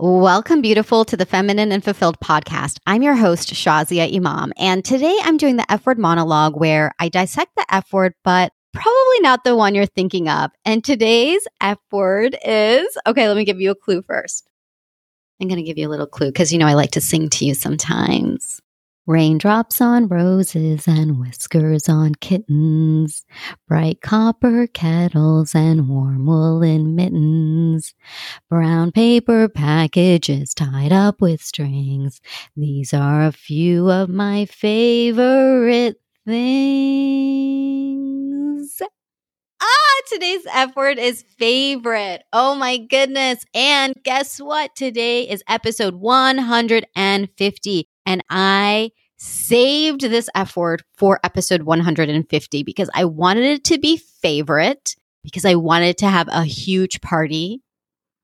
Welcome, beautiful, to the Feminine and Fulfilled podcast. I'm your host, Shazia Imam, and today I'm doing the F word monologue where I dissect the F word, but probably not the one you're thinking of. And today's F word is okay, let me give you a clue first. I'm going to give you a little clue because you know I like to sing to you sometimes. Raindrops on roses and whiskers on kittens, bright copper kettles and warm woolen mittens, brown paper packages tied up with strings. These are a few of my favorite things. Ah, today's F word is favorite. Oh my goodness. And guess what? Today is episode 150. And I saved this F word for episode 150 because I wanted it to be favorite, because I wanted to have a huge party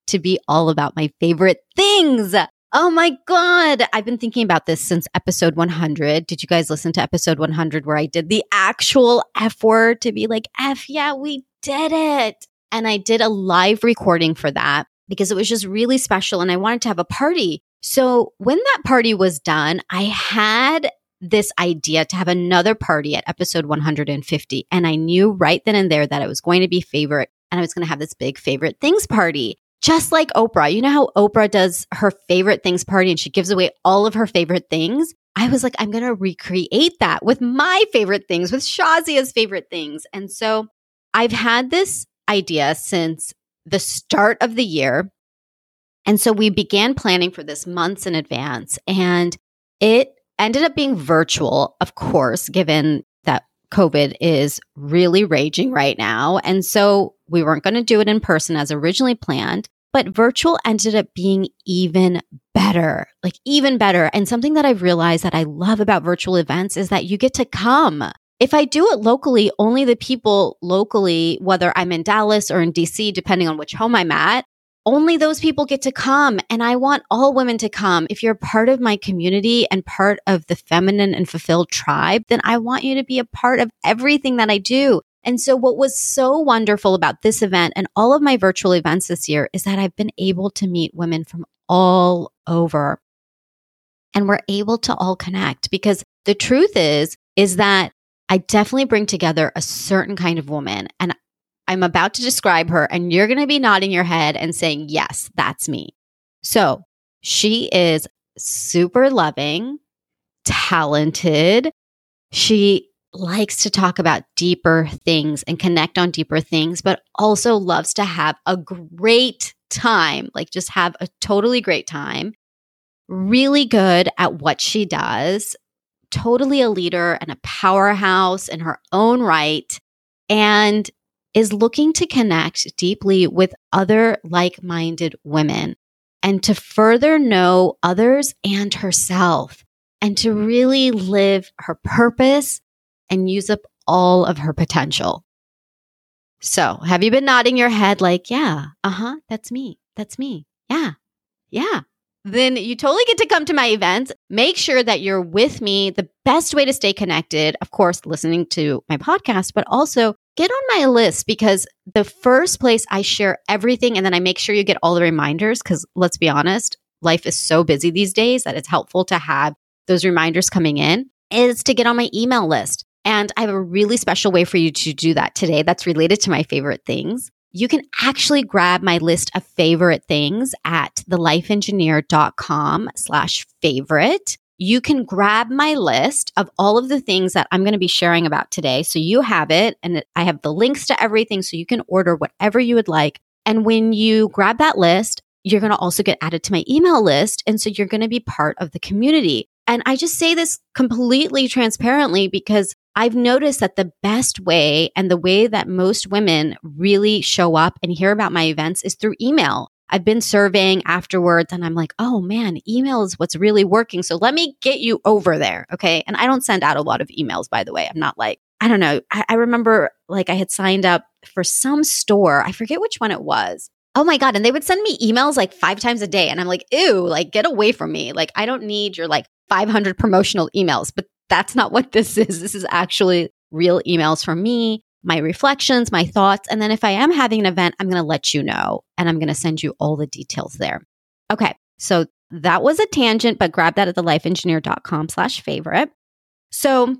to be all about my favorite things. Oh my God. I've been thinking about this since episode 100. Did you guys listen to episode 100 where I did the actual F word to be like, F, yeah, we did it. And I did a live recording for that because it was just really special and I wanted to have a party so when that party was done, I had this idea to have another party at episode 150. And I knew right then and there that it was going to be favorite and I was going to have this big favorite things party. Just like Oprah. You know how Oprah does her favorite things party and she gives away all of her favorite things? I was like, I'm going to recreate that with my favorite things, with Shazia's favorite things. And so I've had this idea since the start of the year. And so we began planning for this months in advance and it ended up being virtual, of course, given that COVID is really raging right now. And so we weren't going to do it in person as originally planned, but virtual ended up being even better, like even better. And something that I've realized that I love about virtual events is that you get to come. If I do it locally, only the people locally, whether I'm in Dallas or in DC, depending on which home I'm at, only those people get to come. And I want all women to come. If you're part of my community and part of the feminine and fulfilled tribe, then I want you to be a part of everything that I do. And so what was so wonderful about this event and all of my virtual events this year is that I've been able to meet women from all over and we're able to all connect because the truth is, is that I definitely bring together a certain kind of woman and I'm about to describe her, and you're going to be nodding your head and saying, Yes, that's me. So she is super loving, talented. She likes to talk about deeper things and connect on deeper things, but also loves to have a great time, like just have a totally great time. Really good at what she does, totally a leader and a powerhouse in her own right. And is looking to connect deeply with other like minded women and to further know others and herself and to really live her purpose and use up all of her potential. So, have you been nodding your head like, yeah, uh huh, that's me, that's me, yeah, yeah? Then you totally get to come to my events. Make sure that you're with me. The best way to stay connected, of course, listening to my podcast, but also get on my list because the first place I share everything and then I make sure you get all the reminders because let's be honest, life is so busy these days that it's helpful to have those reminders coming in is to get on my email list. And I have a really special way for you to do that today that's related to my favorite things. You can actually grab my list of favorite things at thelifeengineer.com slash favorite you can grab my list of all of the things that I'm going to be sharing about today. So you have it, and I have the links to everything. So you can order whatever you would like. And when you grab that list, you're going to also get added to my email list. And so you're going to be part of the community. And I just say this completely transparently because I've noticed that the best way and the way that most women really show up and hear about my events is through email. I've been surveying afterwards and I'm like, oh man, email is what's really working. So let me get you over there. Okay. And I don't send out a lot of emails, by the way. I'm not like, I don't know. I, I remember like I had signed up for some store. I forget which one it was. Oh my God. And they would send me emails like five times a day. And I'm like, ew, like get away from me. Like I don't need your like 500 promotional emails, but that's not what this is. This is actually real emails from me my reflections, my thoughts. And then if I am having an event, I'm going to let you know and I'm going to send you all the details there. Okay. So that was a tangent, but grab that at thelifeengineer.com slash favorite. So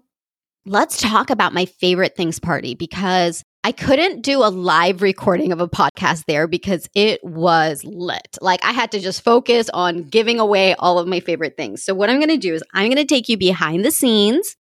let's talk about my favorite things party because I couldn't do a live recording of a podcast there because it was lit. Like I had to just focus on giving away all of my favorite things. So what I'm going to do is I'm going to take you behind the scenes.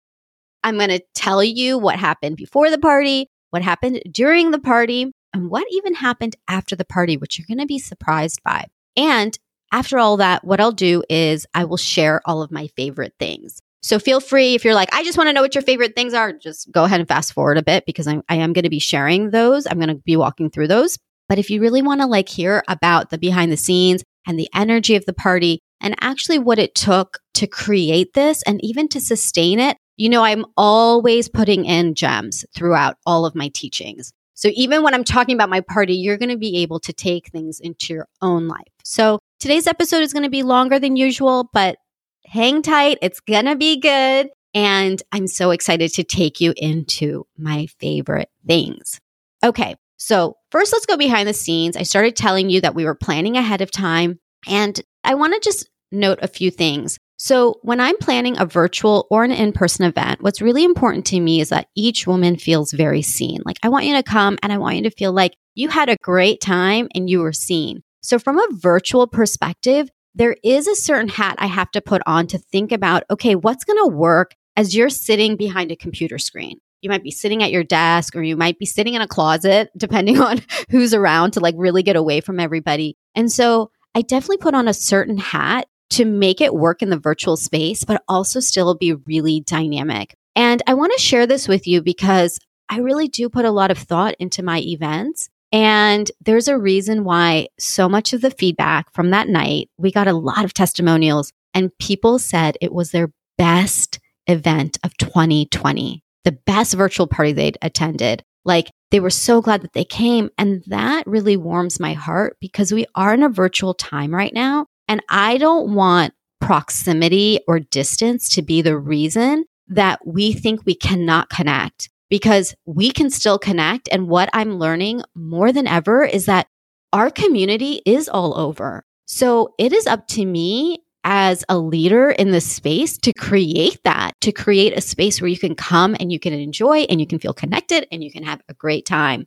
I'm going to tell you what happened before the party, what happened during the party, and what even happened after the party, which you're going to be surprised by. And after all that, what I'll do is I will share all of my favorite things. So feel free if you're like, I just want to know what your favorite things are, just go ahead and fast forward a bit because I'm, I am going to be sharing those. I'm going to be walking through those. But if you really want to like hear about the behind the scenes and the energy of the party and actually what it took to create this and even to sustain it, you know, I'm always putting in gems throughout all of my teachings. So even when I'm talking about my party, you're going to be able to take things into your own life. So today's episode is going to be longer than usual, but hang tight. It's going to be good. And I'm so excited to take you into my favorite things. Okay. So first, let's go behind the scenes. I started telling you that we were planning ahead of time. And I want to just note a few things. So, when I'm planning a virtual or an in person event, what's really important to me is that each woman feels very seen. Like, I want you to come and I want you to feel like you had a great time and you were seen. So, from a virtual perspective, there is a certain hat I have to put on to think about, okay, what's going to work as you're sitting behind a computer screen? You might be sitting at your desk or you might be sitting in a closet, depending on who's around to like really get away from everybody. And so I definitely put on a certain hat to make it work in the virtual space, but also still be really dynamic. And I want to share this with you because I really do put a lot of thought into my events. And there's a reason why so much of the feedback from that night, we got a lot of testimonials, and people said it was their best event of 2020, the best virtual party they'd attended. Like they were so glad that they came. And that really warms my heart because we are in a virtual time right now. And I don't want proximity or distance to be the reason that we think we cannot connect because we can still connect. And what I'm learning more than ever is that our community is all over. So it is up to me as a leader in the space to create that, to create a space where you can come and you can enjoy and you can feel connected and you can have a great time.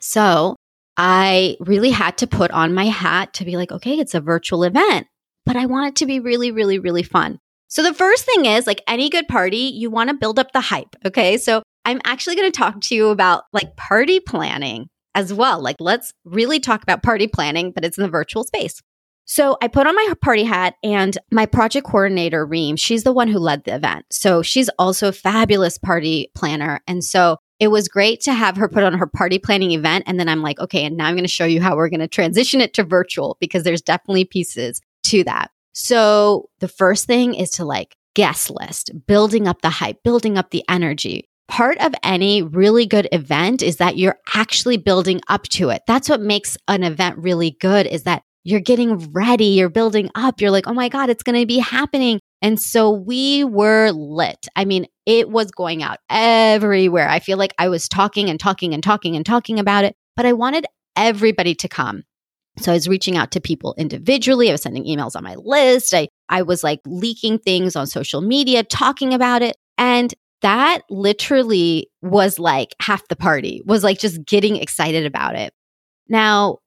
So I really had to put on my hat to be like, okay, it's a virtual event, but I want it to be really, really, really fun. So the first thing is like any good party, you want to build up the hype. Okay. So I'm actually going to talk to you about like party planning as well. Like let's really talk about party planning, but it's in the virtual space. So I put on my party hat and my project coordinator, Reem, she's the one who led the event. So she's also a fabulous party planner. And so it was great to have her put on her party planning event. And then I'm like, okay, and now I'm going to show you how we're going to transition it to virtual because there's definitely pieces to that. So the first thing is to like guest list, building up the hype, building up the energy. Part of any really good event is that you're actually building up to it. That's what makes an event really good is that you're getting ready, you're building up, you're like, oh my God, it's going to be happening. And so we were lit. I mean, it was going out everywhere. I feel like I was talking and talking and talking and talking about it, but I wanted everybody to come. So I was reaching out to people individually. I was sending emails on my list. I, I was like leaking things on social media, talking about it. And that literally was like half the party, was like just getting excited about it. Now,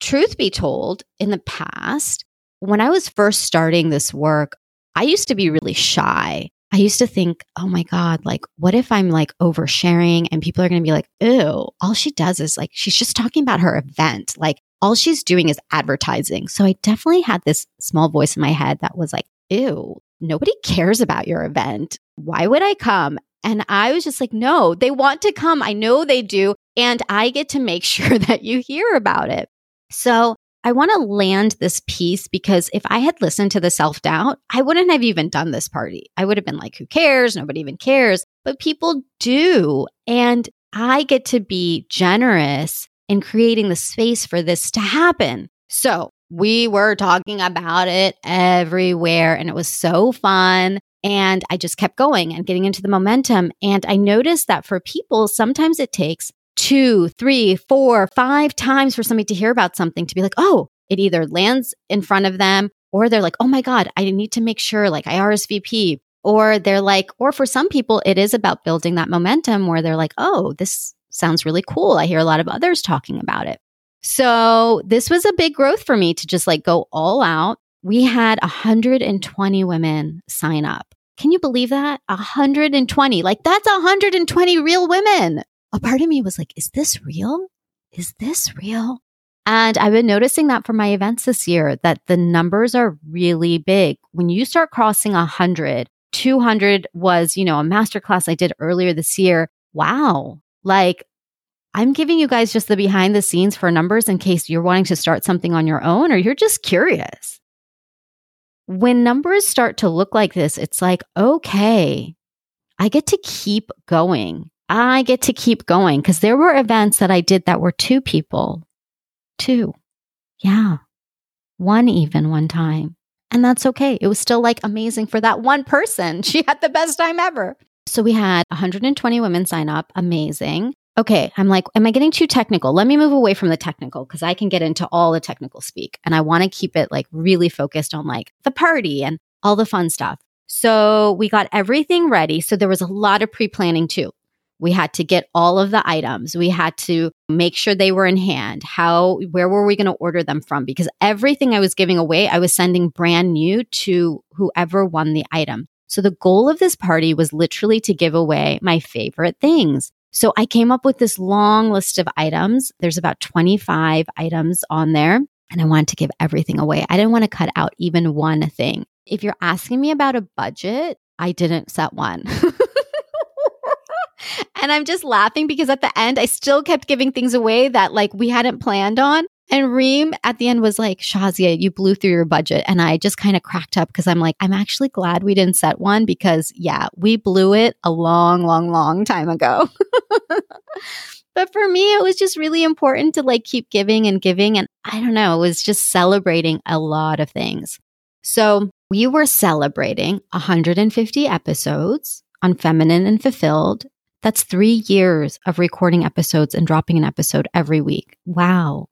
truth be told, in the past, when I was first starting this work, I used to be really shy. I used to think, oh my God, like, what if I'm like oversharing and people are going to be like, ew, all she does is like, she's just talking about her event. Like, all she's doing is advertising. So I definitely had this small voice in my head that was like, ew, nobody cares about your event. Why would I come? And I was just like, no, they want to come. I know they do. And I get to make sure that you hear about it. So I want to land this piece because if I had listened to the self doubt, I wouldn't have even done this party. I would have been like, who cares? Nobody even cares. But people do. And I get to be generous in creating the space for this to happen. So we were talking about it everywhere and it was so fun. And I just kept going and getting into the momentum. And I noticed that for people, sometimes it takes two, three, four, five times for somebody to hear about something to be like, oh, it either lands in front of them or they're like, oh my God, I need to make sure like I RSVP. Or they're like, or for some people, it is about building that momentum where they're like, oh, this sounds really cool. I hear a lot of others talking about it. So this was a big growth for me to just like go all out. We had 120 women sign up. Can you believe that? 120. Like that's 120 real women. A part of me was like, is this real? Is this real? And I've been noticing that for my events this year that the numbers are really big. When you start crossing 100, 200 was, you know, a masterclass I did earlier this year. Wow. Like I'm giving you guys just the behind the scenes for numbers in case you're wanting to start something on your own or you're just curious. When numbers start to look like this, it's like, okay, I get to keep going. I get to keep going because there were events that I did that were two people, Two. Yeah. One even one time. And that's okay. It was still like amazing for that one person. She had the best time ever. So we had 120 women sign up. Amazing. Okay. I'm like, am I getting too technical? Let me move away from the technical because I can get into all the technical speak. And I want to keep it like really focused on like the party and all the fun stuff. So we got everything ready. So there was a lot of pre planning too. We had to get all of the items. We had to make sure they were in hand. How, where were we going to order them from? Because everything I was giving away, I was sending brand new to whoever won the item. So the goal of this party was literally to give away my favorite things. So I came up with this long list of items. There's about 25 items on there and I wanted to give everything away. I didn't want to cut out even one thing. If you're asking me about a budget, I didn't set one. And I'm just laughing because at the end, I still kept giving things away that like we hadn't planned on. And Reem at the end was like, Shazia, you blew through your budget. And I just kind of cracked up because I'm like, I'm actually glad we didn't set one because, yeah, we blew it a long, long, long time ago. but for me, it was just really important to like keep giving and giving. And I don't know, it was just celebrating a lot of things. So we were celebrating 150 episodes on Feminine and Fulfilled that's three years of recording episodes and dropping an episode every week. Wow.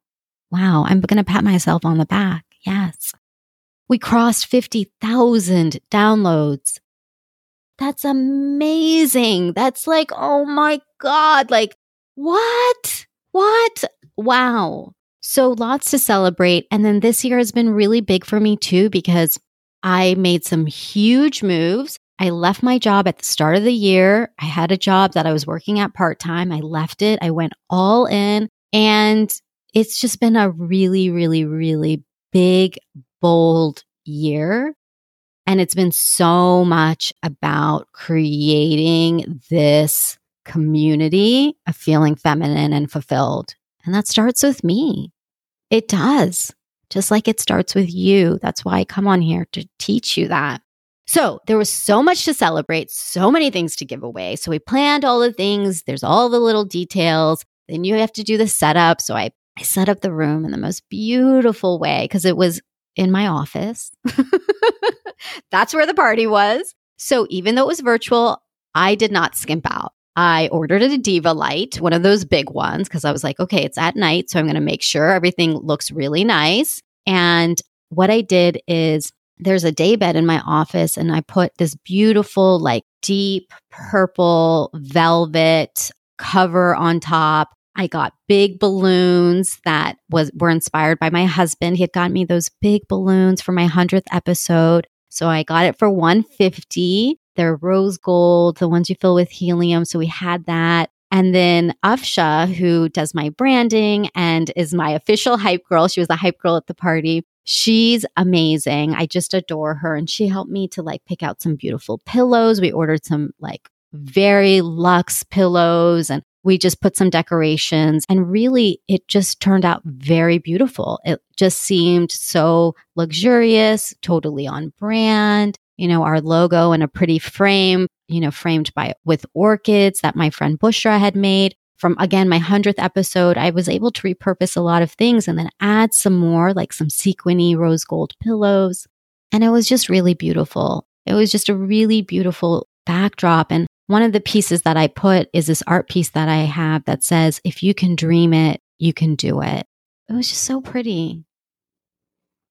Wow. I'm going to pat myself on the back. Yes. We crossed 50,000 downloads. That's amazing. That's like, oh my God. Like, what? What? Wow. So lots to celebrate. And then this year has been really big for me too, because I made some huge moves I left my job at the start of the year. I had a job that I was working at part time. I left it. I went all in and it's just been a really, really, really big, bold year. And it's been so much about creating this community of feeling feminine and fulfilled. And that starts with me. It does, just like it starts with you. That's why I come on here to teach you that. So there was so much to celebrate, so many things to give away. So we planned all the things. There's all the little details. Then you have to do the setup. So I, I set up the room in the most beautiful way because it was in my office. That's where the party was. So even though it was virtual, I did not skimp out. I ordered a Diva light, one of those big ones, because I was like, okay, it's at night. So I'm going to make sure everything looks really nice. And what I did is there's a daybed in my office and I put this beautiful, like deep purple velvet cover on top. I got big balloons that was were inspired by my husband. He had gotten me those big balloons for my 100th episode. So I got it for 150. They're rose gold, the ones you fill with helium. So we had that. And then Afsha, who does my branding and is my official hype girl, she was the hype girl at the party. She's amazing. I just adore her. And she helped me to like pick out some beautiful pillows. We ordered some like very luxe pillows and we just put some decorations and really it just turned out very beautiful. It just seemed so luxurious, totally on brand. You know, our logo in a pretty frame, you know, framed by with orchids that my friend Bushra had made from again my 100th episode i was able to repurpose a lot of things and then add some more like some sequiny rose gold pillows. And it was just really beautiful. It was just a really beautiful backdrop. And one of the pieces that i put is this art piece that i have that says if you can dream it you can do it. It was just so pretty.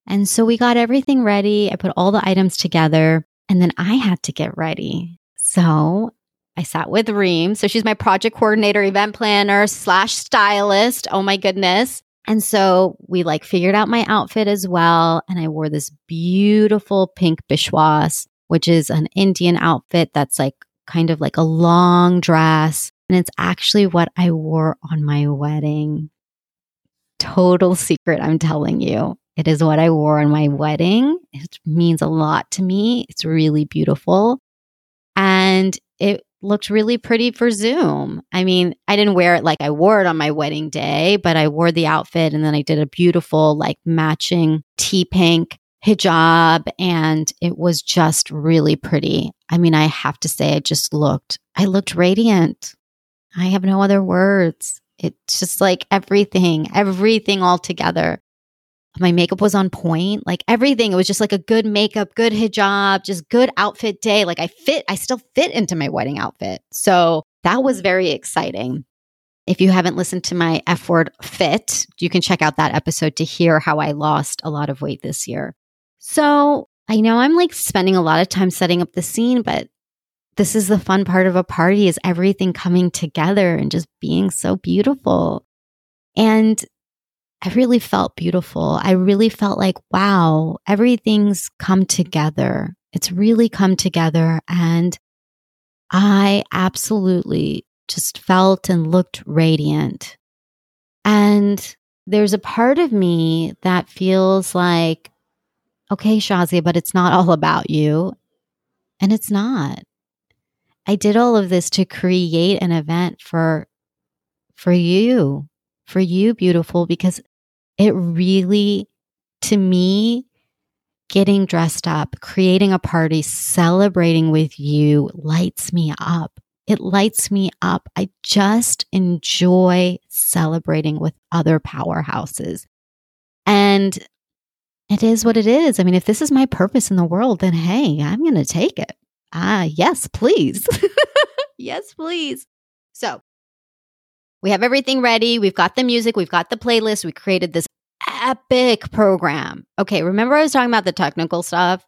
And so we got everything ready. I put all the items together and then I had to get ready. So I sat with Reem. So she's my project coordinator, event planner slash stylist. Oh my goodness. And so we like figured out my outfit as well. And I wore this beautiful pink pishwas, which is an Indian outfit that's like kind of like a long dress. And it's actually what I wore on my wedding. Total secret, I'm telling you. It is what I wore on my wedding. It means a lot to me. It's really beautiful. And it looked really pretty for Zoom. I mean, I didn't wear it like I wore it on my wedding day, but I wore the outfit and then I did a beautiful, like matching tea pink hijab and it was just really pretty. I mean, I have to say, I just looked, I looked radiant. I have no other words. It's just like everything, everything all together my makeup was on point, like everything. It was just like a good makeup, good hijab, just good outfit day. Like I fit, I still fit into my wedding outfit. So that was very exciting. If you haven't listened to my F word fit, you can check out that episode to hear how I lost a lot of weight this year. So I know I'm like spending a lot of time setting up the scene, but this is the fun part of a party is everything coming together and just being so beautiful. And I really felt beautiful. I really felt like, wow, everything's come together. It's really come together. And I absolutely just felt and looked radiant. And there's a part of me that feels like, okay, Shazia, but it's not all about you. And it's not. I did all of this to create an event for for you, for you, beautiful, because it really, to me, getting dressed up, creating a party, celebrating with you lights me up. It lights me up. I just enjoy celebrating with other powerhouses. And it is what it is. I mean, if this is my purpose in the world, then hey, I'm going to take it. Ah, yes, please. yes, please. So we have everything ready. We've got the music, we've got the playlist. We created this epic program. Okay, remember I was talking about the technical stuff?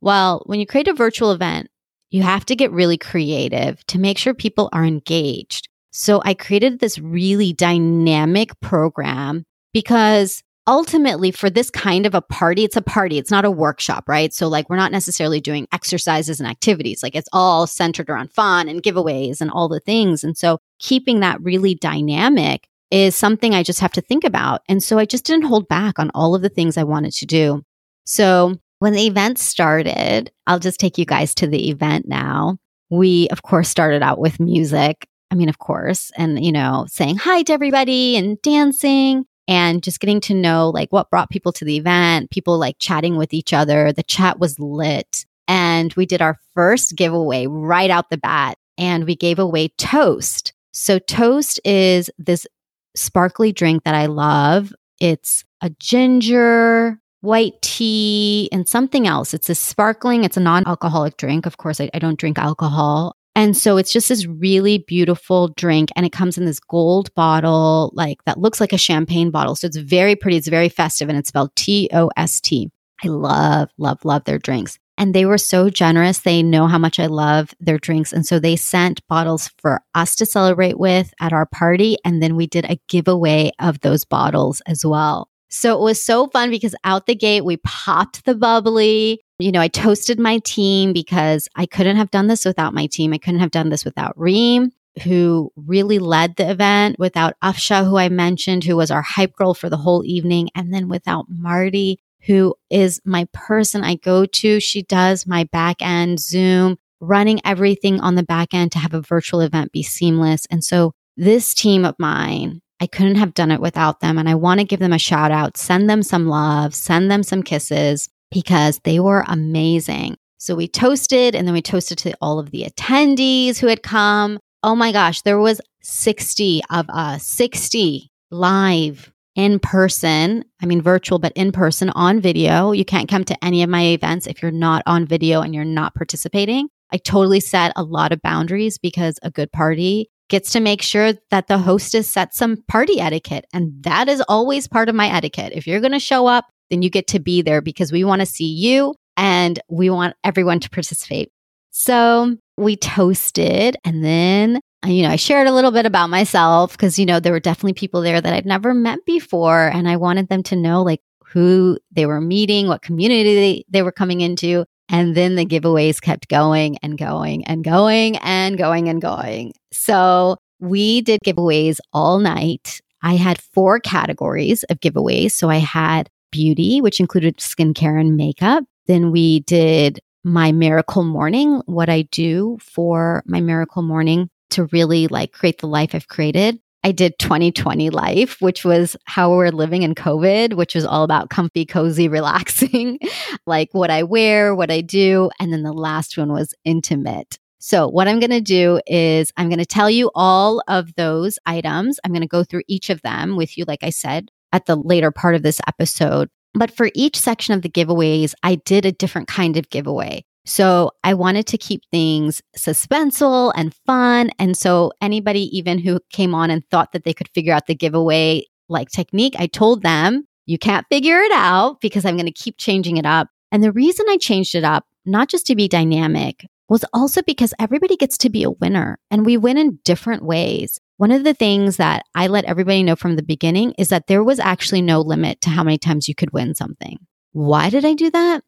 Well, when you create a virtual event, you have to get really creative to make sure people are engaged. So I created this really dynamic program because ultimately for this kind of a party, it's a party. It's not a workshop, right? So like we're not necessarily doing exercises and activities. Like it's all centered around fun and giveaways and all the things. And so keeping that really dynamic is something I just have to think about. And so I just didn't hold back on all of the things I wanted to do. So when the event started, I'll just take you guys to the event now. We, of course, started out with music. I mean, of course, and, you know, saying hi to everybody and dancing and just getting to know like what brought people to the event, people like chatting with each other. The chat was lit. And we did our first giveaway right out the bat and we gave away Toast. So, Toast is this sparkly drink that I love. It's a ginger, white tea, and something else. It's a sparkling, it's a non alcoholic drink. Of course, I, I, don't drink alcohol. And so it's just this really beautiful drink. And it comes in this gold bottle, like that looks like a champagne bottle. So it's very pretty. It's very festive and it's spelled T O S T. I love, love, love their drinks. And they were so generous. They know how much I love their drinks. And so they sent bottles for us to celebrate with at our party. And then we did a giveaway of those bottles as well. So it was so fun because out the gate, we popped the bubbly. You know, I toasted my team because I couldn't have done this without my team. I couldn't have done this without Reem, who really led the event, without Afsha, who I mentioned, who was our hype girl for the whole evening, and then without Marty, who is my person I go to. She does my back end Zoom, running everything on the back end to have a virtual event be seamless. And so this team of mine, I couldn't have done it without them. And I want to give them a shout out, send them some love, send them some kisses because they were amazing. So we toasted and then we toasted to all of the attendees who had come. Oh my gosh, there was 60 of us, 60 live in person. I mean, virtual, but in person on video. You can't come to any of my events if you're not on video and you're not participating. I totally set a lot of boundaries because a good party gets to make sure that the hostess sets some party etiquette. And that is always part of my etiquette. If you're going to show up, then you get to be there because we want to see you and we want everyone to participate. So we toasted and then you know, I shared a little bit about myself because, you know, there were definitely people there that I'd never met before. And I wanted them to know like who they were meeting, what community they, they were coming into. And then the giveaways kept going and going and going and going and going. So we did giveaways all night. I had four categories of giveaways. So I had beauty, which included skincare and makeup. Then we did my miracle morning, what I do for my miracle morning to really like create the life I've created. I did 2020 life, which was how we're living in COVID, which was all about comfy, cozy, relaxing, like what I wear, what I do. And then the last one was intimate. So, what I'm going to do is I'm going to tell you all of those items. I'm going to go through each of them with you, like I said, at the later part of this episode. But for each section of the giveaways, I did a different kind of giveaway. So I wanted to keep things suspenseful and fun. And so anybody even who came on and thought that they could figure out the giveaway like technique, I told them, you can't figure it out because I'm going to keep changing it up. And the reason I changed it up, not just to be dynamic, was also because everybody gets to be a winner and we win in different ways. One of the things that I let everybody know from the beginning is that there was actually no limit to how many times you could win something. Why did I do that?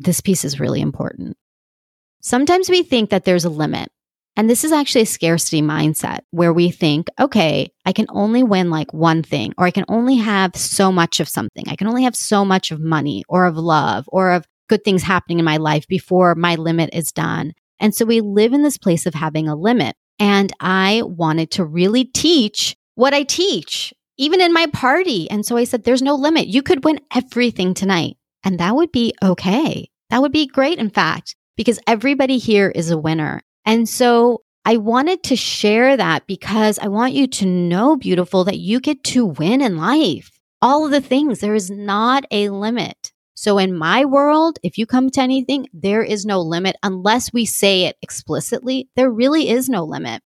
This piece is really important. Sometimes we think that there's a limit. And this is actually a scarcity mindset where we think, okay, I can only win like one thing, or I can only have so much of something. I can only have so much of money or of love or of good things happening in my life before my limit is done. And so we live in this place of having a limit. And I wanted to really teach what I teach, even in my party. And so I said, there's no limit. You could win everything tonight. And that would be okay. That would be great, in fact, because everybody here is a winner. And so I wanted to share that because I want you to know, beautiful, that you get to win in life. All of the things, there is not a limit. So in my world, if you come to anything, there is no limit unless we say it explicitly. There really is no limit.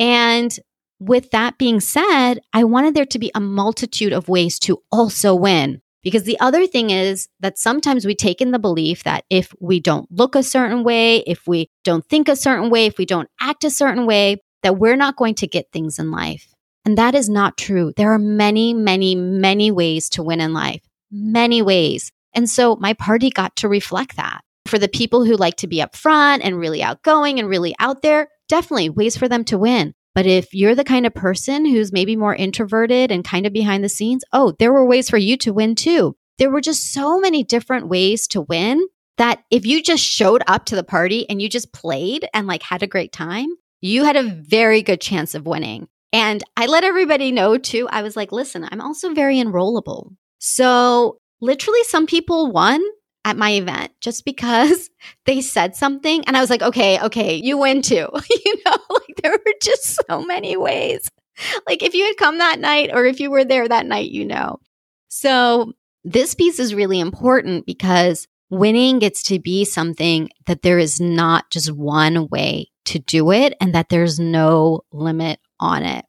And with that being said, I wanted there to be a multitude of ways to also win. Because the other thing is that sometimes we take in the belief that if we don't look a certain way, if we don't think a certain way, if we don't act a certain way, that we're not going to get things in life. And that is not true. There are many, many, many ways to win in life, many ways. And so my party got to reflect that. For the people who like to be upfront and really outgoing and really out there, definitely ways for them to win. But if you're the kind of person who's maybe more introverted and kind of behind the scenes, oh, there were ways for you to win too. There were just so many different ways to win that if you just showed up to the party and you just played and like had a great time, you had a very good chance of winning. And I let everybody know too. I was like, listen, I'm also very enrollable. So literally some people won at my event just because they said something and I was like, okay, okay, you win too. you know, there were just so many ways. Like if you had come that night or if you were there that night, you know. So this piece is really important because winning gets to be something that there is not just one way to do it and that there's no limit on it.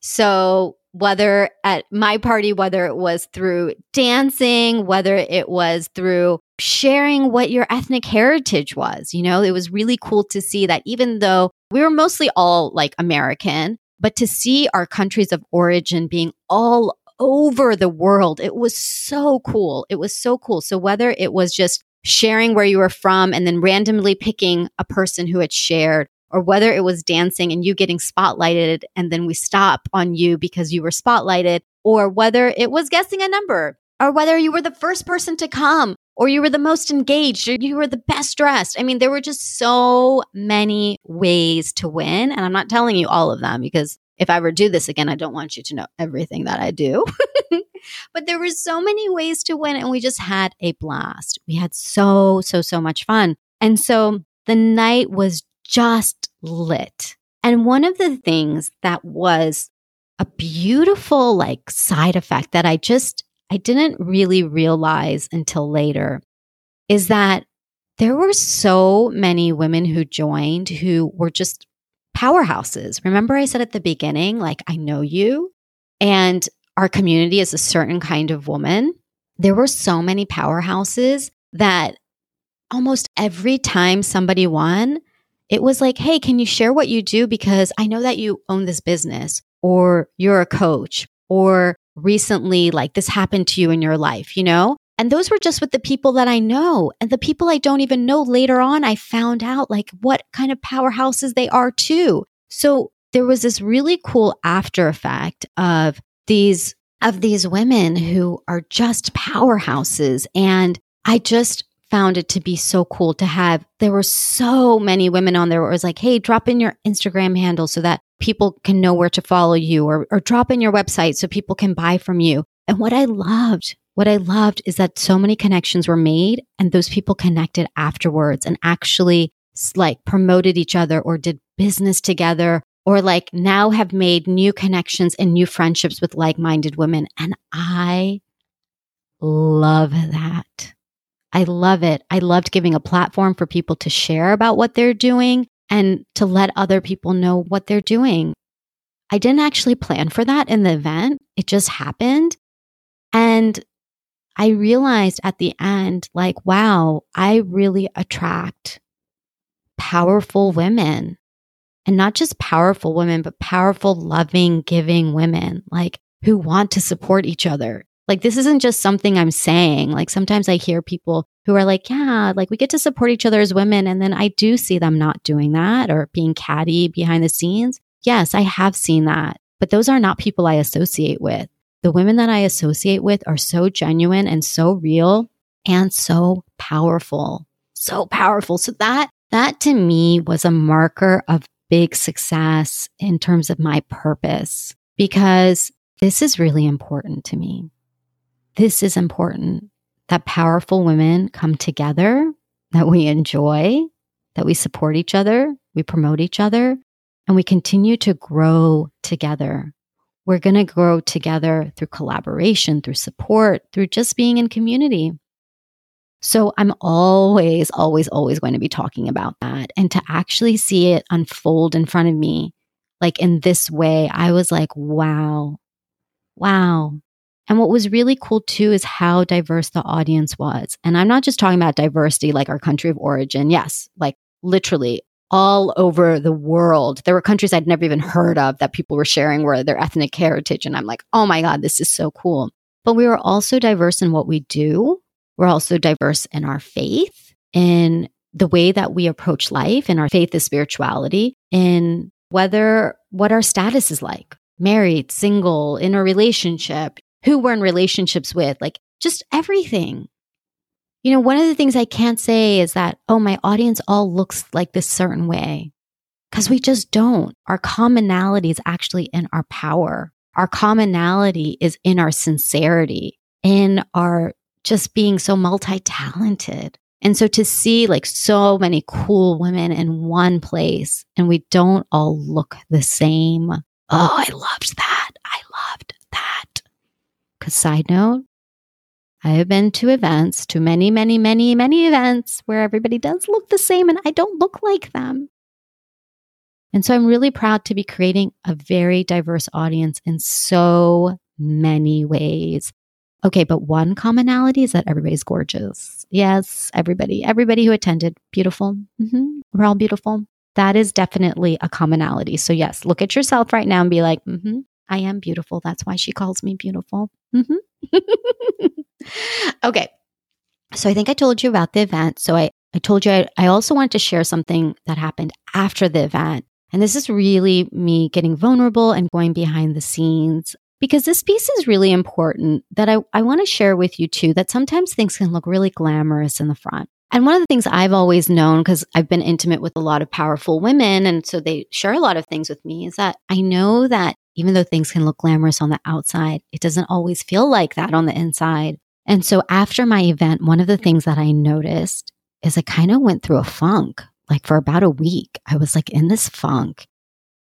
So whether at my party, whether it was through dancing, whether it was through sharing what your ethnic heritage was. You know, it was really cool to see that even though we were mostly all like American, but to see our countries of origin being all over the world, it was so cool. It was so cool. So whether it was just sharing where you were from and then randomly picking a person who had shared or whether it was dancing and you getting spotlighted and then we stop on you because you were spotlighted, or whether it was guessing a number, or whether you were the first person to come, or you were the most engaged, or you were the best dressed. I mean, there were just so many ways to win. And I'm not telling you all of them because if I ever do this again, I don't want you to know everything that I do. but there were so many ways to win, and we just had a blast. We had so, so, so much fun. And so the night was just lit. And one of the things that was a beautiful like side effect that I just I didn't really realize until later is that there were so many women who joined who were just powerhouses. Remember I said at the beginning like I know you and our community is a certain kind of woman there were so many powerhouses that almost every time somebody won, it was like, hey, can you share what you do? Because I know that you own this business or you're a coach or recently, like this happened to you in your life, you know? And those were just with the people that I know. And the people I don't even know later on, I found out like what kind of powerhouses they are too. So there was this really cool after effect of these of these women who are just powerhouses and I just found it to be so cool to have. There were so many women on there where it was like, hey, drop in your Instagram handle so that people can know where to follow you or, or drop in your website so people can buy from you. And what I loved, what I loved is that so many connections were made and those people connected afterwards and actually like promoted each other or did business together or like now have made new connections and new friendships with like minded women. And I love that. I love it. I loved giving a platform for people to share about what they're doing and to let other people know what they're doing. I didn't actually plan for that in the event, it just happened. And I realized at the end, like, wow, I really attract powerful women. And not just powerful women, but powerful, loving, giving women, like who want to support each other. Like, this isn't just something I'm saying. Like, sometimes I hear people who are like, yeah, like we get to support each other as women. And then I do see them not doing that or being catty behind the scenes. Yes, I have seen that, but those are not people I associate with. The women that I associate with are so genuine and so real and so powerful. So powerful. So that, that to me was a marker of big success in terms of my purpose because this is really important to me. This is important that powerful women come together, that we enjoy, that we support each other, we promote each other, and we continue to grow together. We're going to grow together through collaboration, through support, through just being in community. So I'm always, always, always going to be talking about that. And to actually see it unfold in front of me, like in this way, I was like, wow, wow, and what was really cool too is how diverse the audience was. And I'm not just talking about diversity like our country of origin. Yes, like literally all over the world. There were countries I'd never even heard of that people were sharing where their ethnic heritage. And I'm like, oh my God, this is so cool. But we were also diverse in what we do. We're also diverse in our faith, in the way that we approach life, and our faith is spirituality, in whether what our status is like married, single, in a relationship, who we're in relationships with, like just everything. You know, one of the things I can't say is that, oh, my audience all looks like this certain way. Because we just don't. Our commonality is actually in our power. Our commonality is in our sincerity, in our just being so multi talented. And so to see like so many cool women in one place and we don't all look the same. Oh, I loved that. I loved that. Because, side note, I have been to events, to many, many, many, many events where everybody does look the same and I don't look like them. And so I'm really proud to be creating a very diverse audience in so many ways. Okay, but one commonality is that everybody's gorgeous. Yes, everybody, everybody who attended, beautiful. Mm-hmm. We're all beautiful. That is definitely a commonality. So, yes, look at yourself right now and be like, mm-hmm, I am beautiful. That's why she calls me beautiful. Mm-hmm. okay. So I think I told you about the event. So I, I told you I, I also wanted to share something that happened after the event. And this is really me getting vulnerable and going behind the scenes because this piece is really important that I, I want to share with you too that sometimes things can look really glamorous in the front. And one of the things I've always known, because I've been intimate with a lot of powerful women, and so they share a lot of things with me, is that I know that even though things can look glamorous on the outside, it doesn't always feel like that on the inside. And so after my event, one of the things that I noticed is I kind of went through a funk. Like for about a week, I was like in this funk.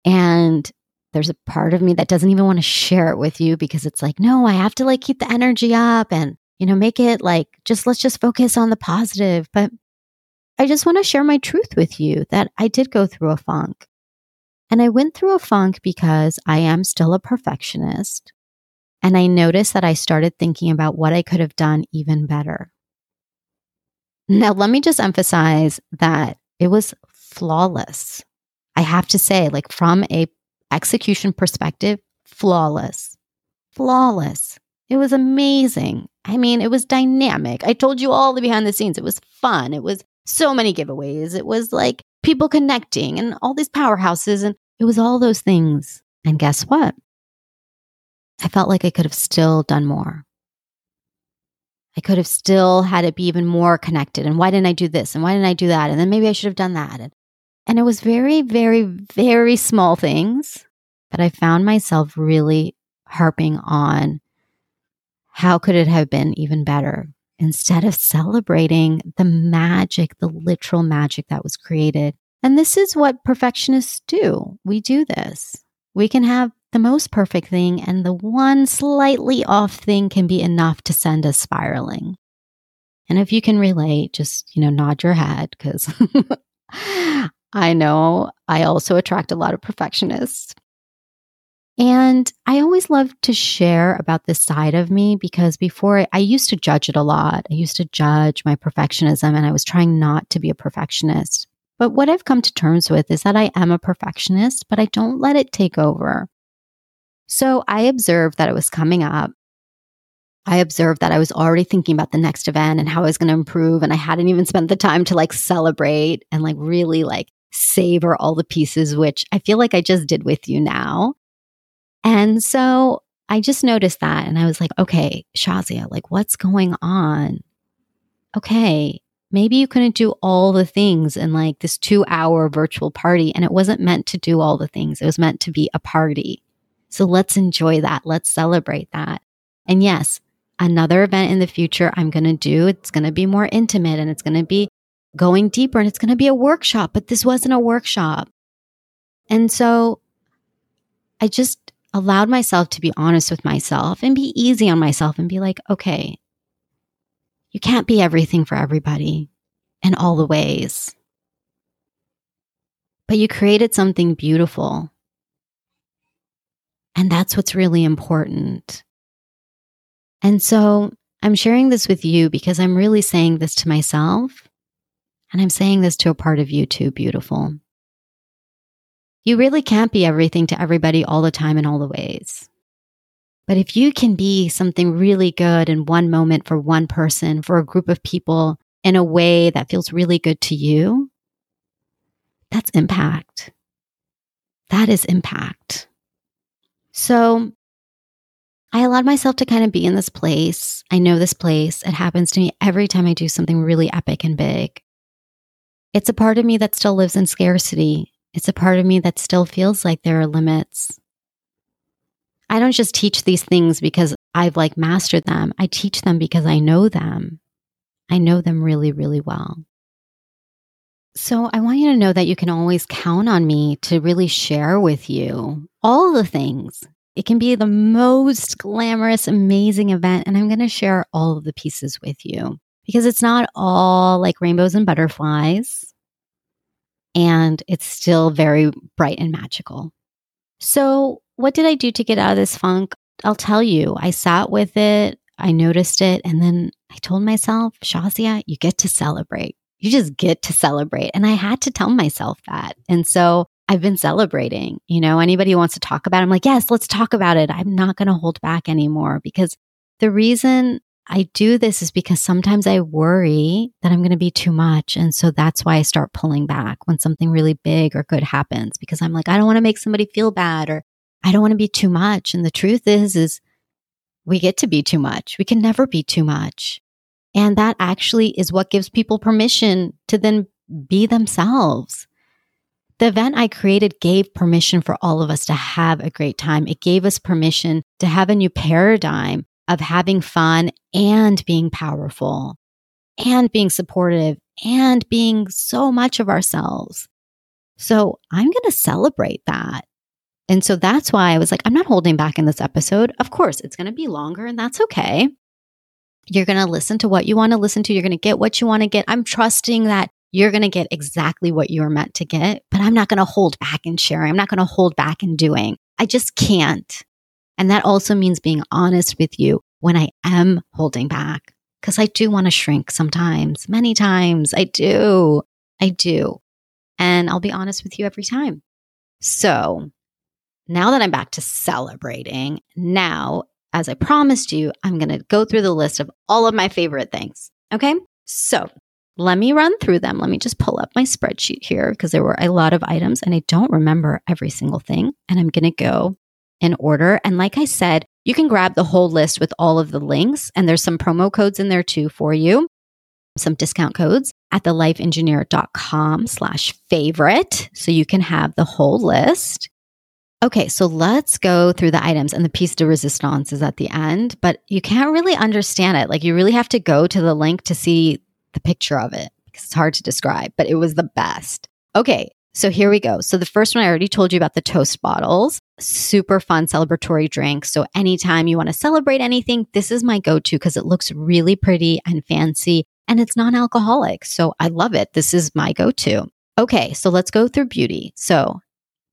And there's a part of me that doesn't even want to share it with you because it's like, no, I have to like keep the energy up and, you know, make it like just let's just focus on the positive. But I just want to share my truth with you that I did go through a funk. And I went through a funk because I am still a perfectionist. And I noticed that I started thinking about what I could have done even better. Now, let me just emphasize that it was flawless. I have to say, like from a execution perspective, flawless. Flawless. It was amazing. I mean, it was dynamic. I told you all the behind the scenes. It was fun. It was so many giveaways. It was like people connecting and all these powerhouses. And it was all those things. And guess what? I felt like I could have still done more. I could have still had it be even more connected. And why didn't I do this? And why didn't I do that? And then maybe I should have done that. And, and it was very, very, very small things. But I found myself really harping on how could it have been even better instead of celebrating the magic, the literal magic that was created. And this is what perfectionists do. We do this. We can have the most perfect thing, and the one slightly off thing can be enough to send us spiraling. And if you can relate, just, you know, nod your head because I know I also attract a lot of perfectionists. And I always love to share about this side of me because before I, used to judge it a lot. I used to judge my perfectionism and I was trying not to be a perfectionist. But what I've come to terms with is that I am a perfectionist, but I don't let it take over. So I observed that it was coming up. I observed that I was already thinking about the next event and how I was going to improve. And I hadn't even spent the time to like celebrate and like really like savor all the pieces, which I feel like I just did with you now. And so I just noticed that and I was like, okay, Shazia, like what's going on? Okay, maybe you couldn't do all the things in like this two hour virtual party and it wasn't meant to do all the things. It was meant to be a party. So let's enjoy that. Let's celebrate that. And yes, another event in the future I'm going to do, it's going to be more intimate and it's going to be going deeper and it's going to be a workshop, but this wasn't a workshop. And so I just allowed myself to be honest with myself and be easy on myself and be like, okay, you can't be everything for everybody in all the ways. But you created something beautiful and that's what's really important. And so I'm sharing this with you because I'm really saying this to myself. And I'm saying this to a part of you too, beautiful. You really can't be everything to everybody all the time in all the ways. But if you can be something really good in one moment for one person, for a group of people in a way that feels really good to you, that's impact. That is impact. So I allowed myself to kind of be in this place. I know this place. It happens to me every time I do something really epic and big. It's a part of me that still lives in scarcity. It's a part of me that still feels like there are limits. I don't just teach these things because I've like mastered them. I teach them because I know them. I know them really, really well. So I want you to know that you can always count on me to really share with you all the things. It can be the most glamorous, amazing event. And I'm going to share all of the pieces with you because it's not all like rainbows and butterflies. And it's still very bright and magical. So, what did I do to get out of this funk? I'll tell you, I sat with it, I noticed it, and then I told myself, Shazia, you get to celebrate you just get to celebrate. And I had to tell myself that. And so I've been celebrating. You know, anybody who wants to talk about it, I'm like, yes, let's talk about it. I'm not going to hold back anymore because the reason I do this is because sometimes I worry that I'm going to be too much. And so that's why I start pulling back when something really big or good happens because I'm like, I don't want to make somebody feel bad or I don't want to be too much. And the truth is, is we get to be too much. We can never be too much. And that actually is what gives people permission to then be themselves. The event I created gave permission for all of us to have a great time. It gave us permission to have a new paradigm of having fun and being powerful and being supportive and being so much of ourselves. So I'm going to celebrate that. And so that's why I was like, I'm not holding back in this episode. Of course, it's going to be longer and that's okay. You're going to listen to what you want to listen to. You're going to get what you want to get. I'm trusting that you're going to get exactly what you're meant to get, but I'm not going to hold back in sharing. I'm not going to hold back in doing. I just can't. And that also means being honest with you when I am holding back. Cause I do want to shrink sometimes, many times. I do. I do. And I'll be honest with you every time. So now that I'm back to celebrating, now, as I promised you, I'm going to go through the list of all of my favorite things. Okay. So let me run through them. Let me just pull up my spreadsheet here because there were a lot of items and I don't remember every single thing. And I'm going to go in order. And like I said, you can grab the whole list with all of the links, and there's some promo codes in there too for you, some discount codes at thelifeengineer.com slash favorite. So you can have the whole list. Okay, so let's go through the items and the piece de resistance is at the end, but you can't really understand it. Like you really have to go to the link to see the picture of it because it's hard to describe, but it was the best. Okay, so here we go. So the first one I already told you about the toast bottles. Super fun celebratory drink. So anytime you want to celebrate anything, this is my go-to because it looks really pretty and fancy and it's non-alcoholic. So I love it. This is my go-to. Okay, so let's go through beauty. So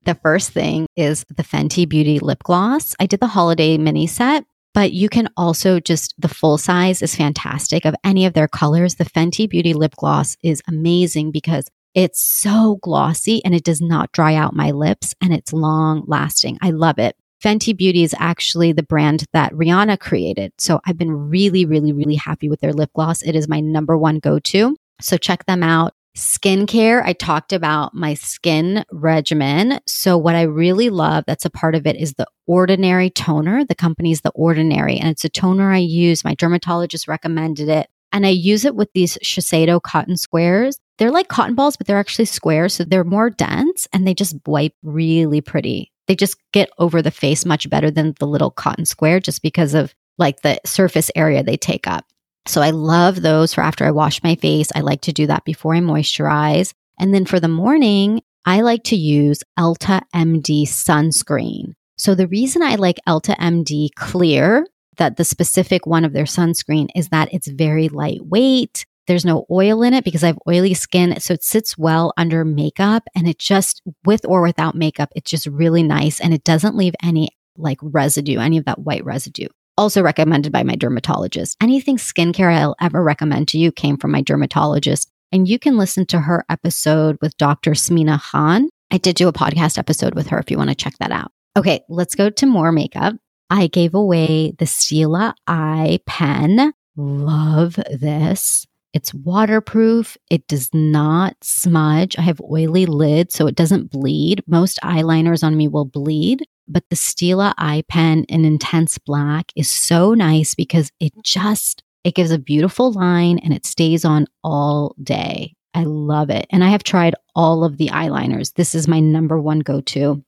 the first thing is the Fenty Beauty lip gloss. I did the holiday mini set, but you can also just the full size is fantastic of any of their colors. The Fenty Beauty lip gloss is amazing because it's so glossy and it does not dry out my lips and it's long lasting. I love it. Fenty Beauty is actually the brand that Rihanna created. So I've been really, really, really happy with their lip gloss. It is my number one go to. So check them out. Skincare, I talked about my skin regimen. So, what I really love that's a part of it is the Ordinary toner. The company's The Ordinary, and it's a toner I use. My dermatologist recommended it. And I use it with these Shiseido cotton squares. They're like cotton balls, but they're actually square. So they're more dense and they just wipe really pretty. They just get over the face much better than the little cotton square just because of like the surface area they take up. So I love those for after I wash my face. I like to do that before I moisturize. And then for the morning, I like to use Elta MD sunscreen. So the reason I like Elta MD clear, that the specific one of their sunscreen is that it's very lightweight. There's no oil in it because I have oily skin. So it sits well under makeup and it just, with or without makeup, it's just really nice and it doesn't leave any like residue, any of that white residue. Also recommended by my dermatologist. Anything skincare I'll ever recommend to you came from my dermatologist. And you can listen to her episode with Dr. Smina Khan. I did do a podcast episode with her if you want to check that out. Okay, let's go to more makeup. I gave away the Stila Eye pen. Love this. It's waterproof. It does not smudge. I have oily lids, so it doesn't bleed. Most eyeliners on me will bleed, but the Stila eye pen in intense black is so nice because it just it gives a beautiful line and it stays on all day. I love it. And I have tried all of the eyeliners. This is my number one go-to.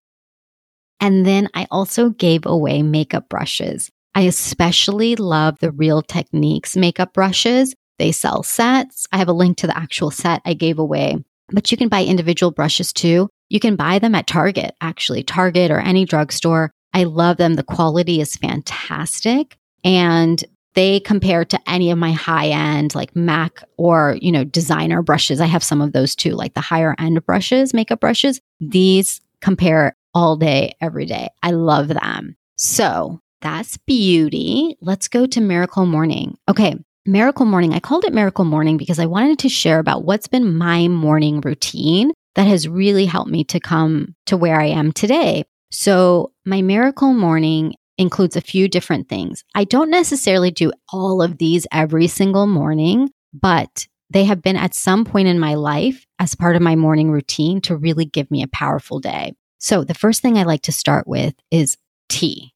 And then I also gave away makeup brushes. I especially love the Real Techniques makeup brushes they sell sets. I have a link to the actual set I gave away, but you can buy individual brushes too. You can buy them at Target, actually, Target or any drugstore. I love them. The quality is fantastic and they compare to any of my high end like Mac or, you know, designer brushes. I have some of those too, like the higher end brushes, makeup brushes. These compare all day, every day. I love them. So that's beauty. Let's go to Miracle Morning. Okay. Miracle Morning. I called it Miracle Morning because I wanted to share about what's been my morning routine that has really helped me to come to where I am today. So, my Miracle Morning includes a few different things. I don't necessarily do all of these every single morning, but they have been at some point in my life as part of my morning routine to really give me a powerful day. So, the first thing I like to start with is tea.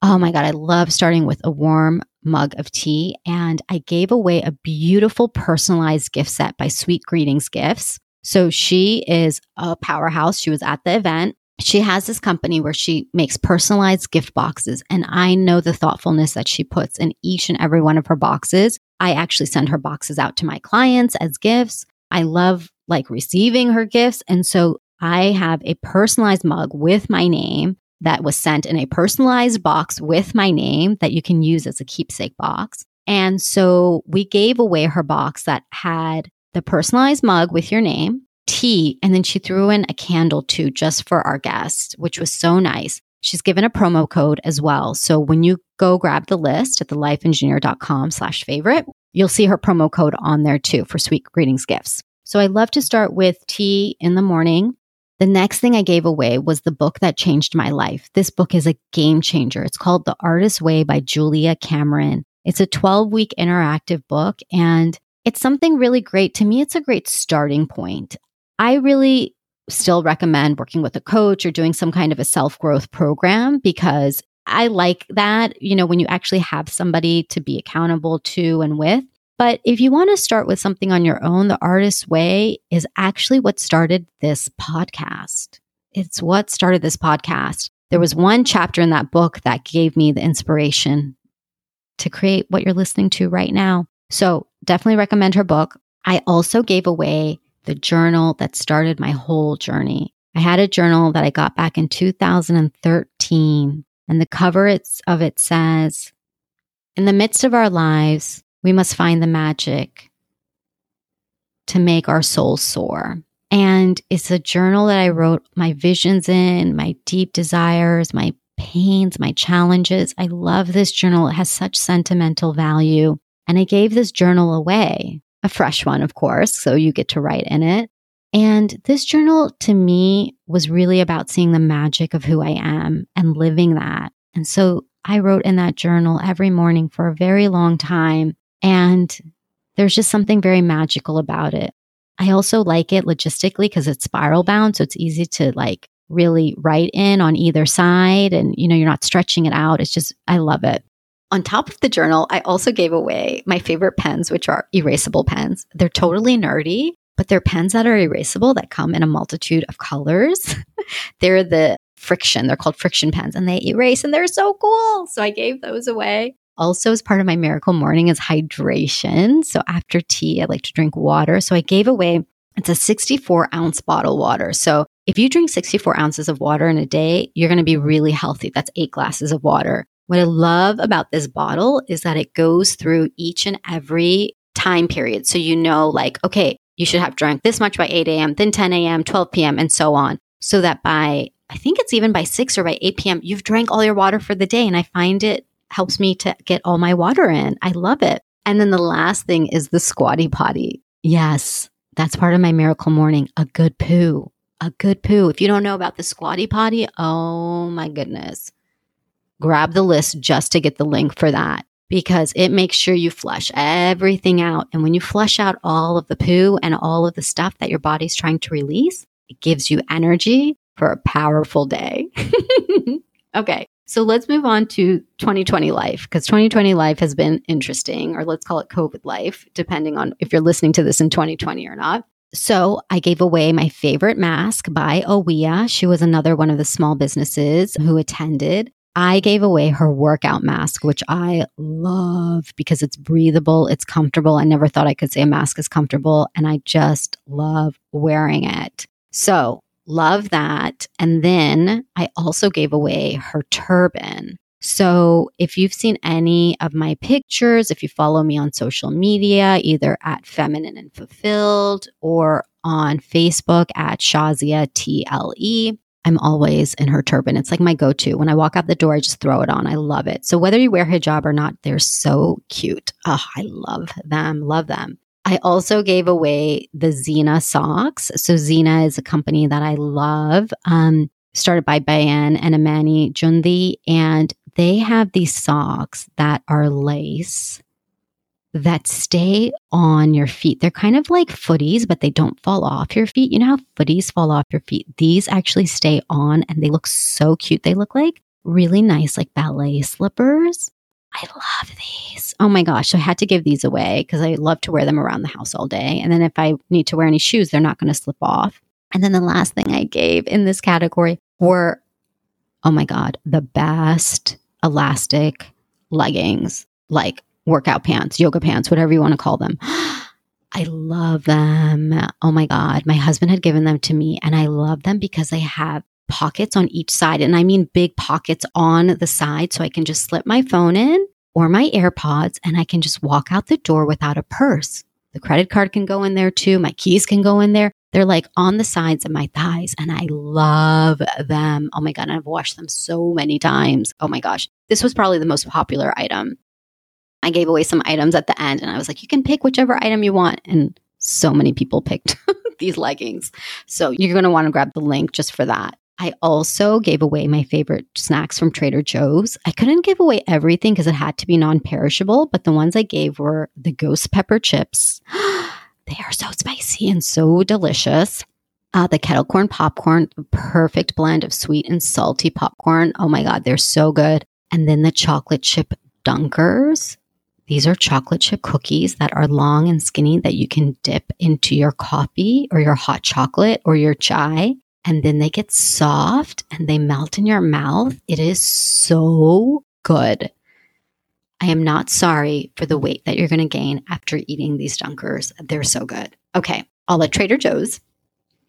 Oh my God, I love starting with a warm mug of tea. And I gave away a beautiful personalized gift set by Sweet Greetings Gifts. So she is a powerhouse. She was at the event. She has this company where she makes personalized gift boxes. And I know the thoughtfulness that she puts in each and every one of her boxes. I actually send her boxes out to my clients as gifts. I love like receiving her gifts. And so I have a personalized mug with my name that was sent in a personalized box with my name that you can use as a keepsake box. And so we gave away her box that had the personalized mug with your name, tea, and then she threw in a candle too, just for our guests, which was so nice. She's given a promo code as well. So when you go grab the list at thelifeengineer.com slash favorite, you'll see her promo code on there too for sweet greetings gifts. So I love to start with tea in the morning. The next thing I gave away was the book that changed my life. This book is a game changer. It's called The Artist's Way by Julia Cameron. It's a 12 week interactive book and it's something really great. To me, it's a great starting point. I really still recommend working with a coach or doing some kind of a self growth program because I like that, you know, when you actually have somebody to be accountable to and with. But if you want to start with something on your own, the artist's way is actually what started this podcast. It's what started this podcast. There was one chapter in that book that gave me the inspiration to create what you're listening to right now. So definitely recommend her book. I also gave away the journal that started my whole journey. I had a journal that I got back in 2013, and the cover of it says, In the midst of our lives, we must find the magic to make our souls soar. And it's a journal that I wrote my visions in, my deep desires, my pains, my challenges. I love this journal. It has such sentimental value. And I gave this journal away a fresh one, of course. So you get to write in it. And this journal to me was really about seeing the magic of who I am and living that. And so I wrote in that journal every morning for a very long time. And there's just something very magical about it. I also like it logistically because it's spiral bound. So it's easy to like really write in on either side and, you know, you're not stretching it out. It's just, I love it. On top of the journal, I also gave away my favorite pens, which are erasable pens. They're totally nerdy, but they're pens that are erasable that come in a multitude of colors. they're the friction, they're called friction pens, and they erase and they're so cool. So I gave those away. Also, as part of my miracle morning is hydration. So after tea, I like to drink water. So I gave away it's a 64 ounce bottle water. So if you drink 64 ounces of water in a day, you're going to be really healthy. That's eight glasses of water. What I love about this bottle is that it goes through each and every time period. So you know, like, okay, you should have drunk this much by 8 a.m., then 10 a.m., 12 p.m., and so on. So that by, I think it's even by 6 or by 8 p.m., you've drank all your water for the day. And I find it helps me to get all my water in. I love it. And then the last thing is the squatty potty. Yes, that's part of my miracle morning. A good poo. A good poo. If you don't know about the squatty potty, oh my goodness grab the list just to get the link for that because it makes sure you flush everything out. And when you flush out all of the poo and all of the stuff that your body's trying to release, it gives you energy for a powerful day. okay. So let's move on to 2020 life because 2020 life has been interesting, or let's call it COVID life, depending on if you're listening to this in 2020 or not. So I gave away my favorite mask by Awea. She was another one of the small businesses who attended. I gave away her workout mask, which I love because it's breathable, it's comfortable. I never thought I could say a mask is comfortable, and I just love wearing it. So, love that. And then I also gave away her turban. So, if you've seen any of my pictures, if you follow me on social media, either at Feminine and Fulfilled or on Facebook at Shazia TLE, I'm always in her turban. It's like my go to. When I walk out the door, I just throw it on. I love it. So whether you wear hijab or not, they're so cute. Oh, I love them. Love them. I also gave away the Zina socks. So Zina is a company that I love. Um, started by Bayan and Amani Jundi, and they have these socks that are lace that stay on your feet. They're kind of like footies, but they don't fall off your feet. You know how footies fall off your feet? These actually stay on and they look so cute. They look like really nice, like ballet slippers. I love these. Oh my gosh. I had to give these away because I love to wear them around the house all day. And then if I need to wear any shoes, they're not going to slip off. And then the last thing I gave in this category were, oh my God, the best elastic leggings. Like workout pants, yoga pants, whatever you want to call them. I love them. Oh my God. My husband had given them to me and I love them because they have pockets on each side. And I mean big pockets on the side. So I can just slip my phone in or my AirPods and I can just walk out the door without a purse. The credit card can go in there too. My keys can go in there. They're like on the sides of my thighs and I love them. Oh my God. I've washed them so many times. Oh my gosh. This was probably the most popular item. I gave away some items at the end and I was like, you can pick whichever item you want. And so many people picked these leggings. So you're going to want to grab the link just for that. I also gave away my favorite snacks from Trader Joe's. I couldn't give away everything because it had to be non perishable, but the ones I gave were the ghost pepper chips. they are so spicy and so delicious. Uh, the kettle corn popcorn, perfect blend of sweet and salty popcorn. Oh my God, they're so good. And then the chocolate chip dunkers. These are chocolate chip cookies that are long and skinny that you can dip into your coffee or your hot chocolate or your chai and then they get soft and they melt in your mouth. It is so good. I am not sorry for the weight that you're going to gain after eating these dunkers. They're so good. Okay, all at Trader Joe's.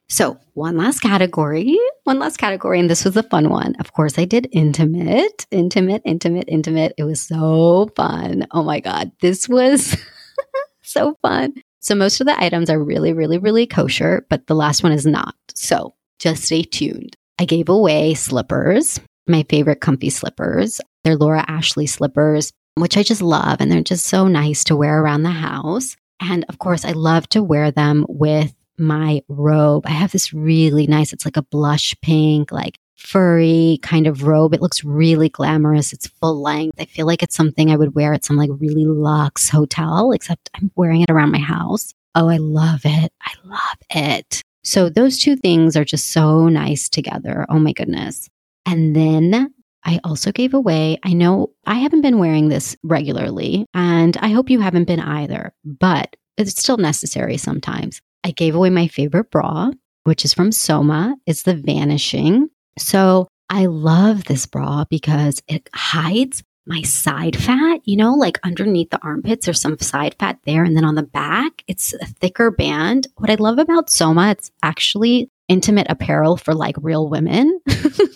So, one last category, one last category, and this was a fun one. Of course, I did intimate, intimate, intimate, intimate. It was so fun. Oh my God, this was so fun. So, most of the items are really, really, really kosher, but the last one is not. So, just stay tuned. I gave away slippers, my favorite comfy slippers. They're Laura Ashley slippers, which I just love. And they're just so nice to wear around the house. And of course, I love to wear them with my robe. I have this really nice, it's like a blush pink, like furry kind of robe. It looks really glamorous. It's full length. I feel like it's something I would wear at some like really luxe hotel, except I'm wearing it around my house. Oh, I love it. I love it. So those two things are just so nice together. Oh my goodness. And then I also gave away, I know I haven't been wearing this regularly, and I hope you haven't been either, but it's still necessary sometimes. I gave away my favorite bra, which is from Soma. It's the Vanishing. So I love this bra because it hides my side fat, you know, like underneath the armpits, there's some side fat there. And then on the back, it's a thicker band. What I love about Soma, it's actually intimate apparel for like real women.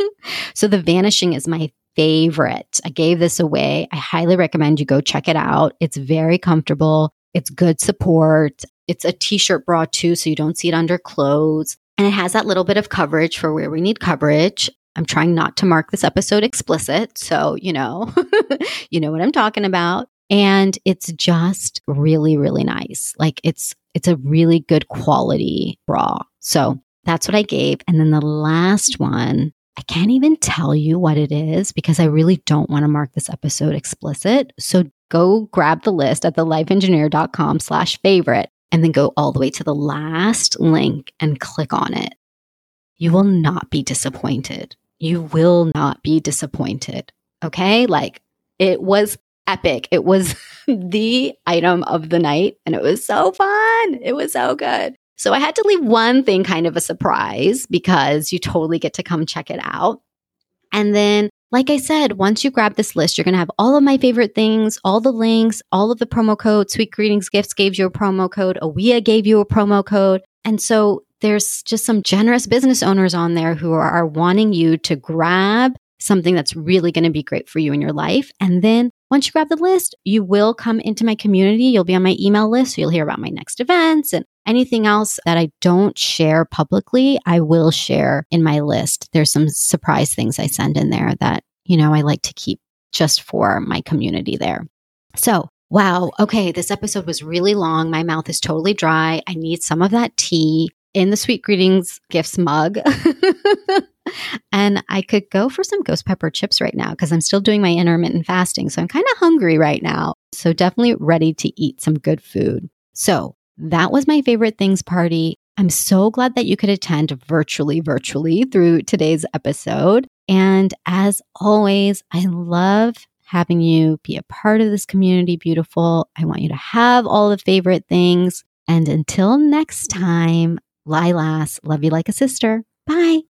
so the vanishing is my favorite. I gave this away. I highly recommend you go check it out. It's very comfortable. It's good support. It's a t-shirt bra too, so you don't see it under clothes. And it has that little bit of coverage for where we need coverage. I'm trying not to mark this episode explicit. So, you know, you know what I'm talking about. And it's just really, really nice. Like it's, it's a really good quality bra. So that's what I gave. And then the last one, I can't even tell you what it is because I really don't want to mark this episode explicit. So go grab the list at thelifeengineer.com slash favorite and then go all the way to the last link and click on it. You will not be disappointed you will not be disappointed. Okay. Like it was epic. It was the item of the night and it was so fun. It was so good. So I had to leave one thing kind of a surprise because you totally get to come check it out. And then, like I said, once you grab this list, you're going to have all of my favorite things, all the links, all of the promo codes. Sweet Greetings Gifts gave you a promo code. Awea gave you a promo code. And so there's just some generous business owners on there who are, are wanting you to grab something that's really going to be great for you in your life. And then once you grab the list, you will come into my community. You'll be on my email list. So you'll hear about my next events and anything else that I don't share publicly, I will share in my list. There's some surprise things I send in there that, you know, I like to keep just for my community there. So Wow. Okay. This episode was really long. My mouth is totally dry. I need some of that tea in the Sweet Greetings gifts mug. and I could go for some ghost pepper chips right now because I'm still doing my intermittent fasting. So I'm kind of hungry right now. So definitely ready to eat some good food. So that was my favorite things party. I'm so glad that you could attend virtually, virtually through today's episode. And as always, I love having you be a part of this community, beautiful. I want you to have all the favorite things. And until next time, Lilas, love you like a sister. Bye.